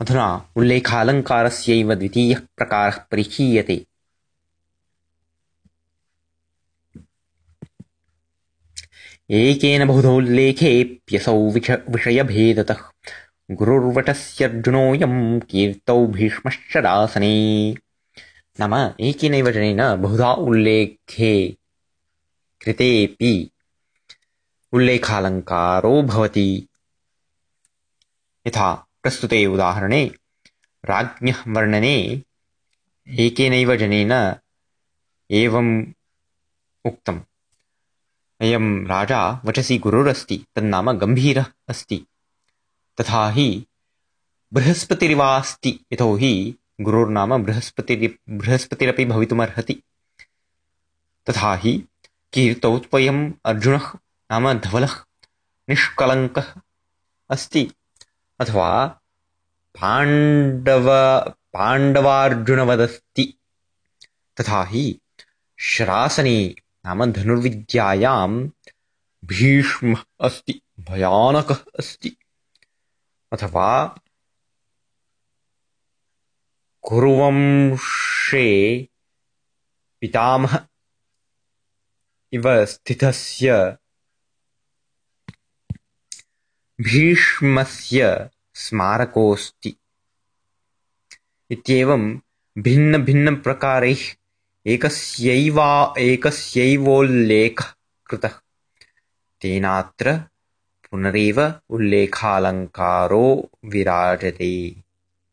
अधुना उल्लेखालङ्कारस्यैव द्वितीयः प्रकारः परिचीयते। एकेन बहुधोल्लेखेऽप्यसौ विषयभेदतः। गुरुर्वटस्यर्जुनोऽयं कीर्तौ भीष्मश्च नाम, एकेनैव जनेन बहुधा उल्लेखे कृतेऽपि उल्लेखालङ्कारो भवति। यथा प्रस्तुते उदाहरणे राज्ञः वर्णने एकेनैव जनेन एवम् उक्तम्। अयं राजा वचसि गुरुरस्ति, तन्नाम गम्भीरः अस्ति। तथा हि बृहस्पतिरिवास्ति, यतो हि गुरुर्नाम बृहस्पतिरि, बृहस्पतिरपि भवितुमर्हति। तथा हि कीर्तौ त्वयम् अर्जुनः, नाम धवलः, निष्कलङ्कः अस्ति। अथवा पाण्डव पाण्डवार्जुनवदस्ति। तथा हि श्रासने नाम धनुर्विद्यायां भीष्मः अस्ति भयानकः अस्ति। अथवा कुरुवंशे पितामह। इव स्थितस्य भीष्मस्य स्मारकोऽस्ति इत्येवं भिन्नभिन्नप्रकारैः एकस्यैवा एकस्यैवोल्लेखः कृतः तेनात्र पुनरेव उल्लेखालङ्कारो विराजते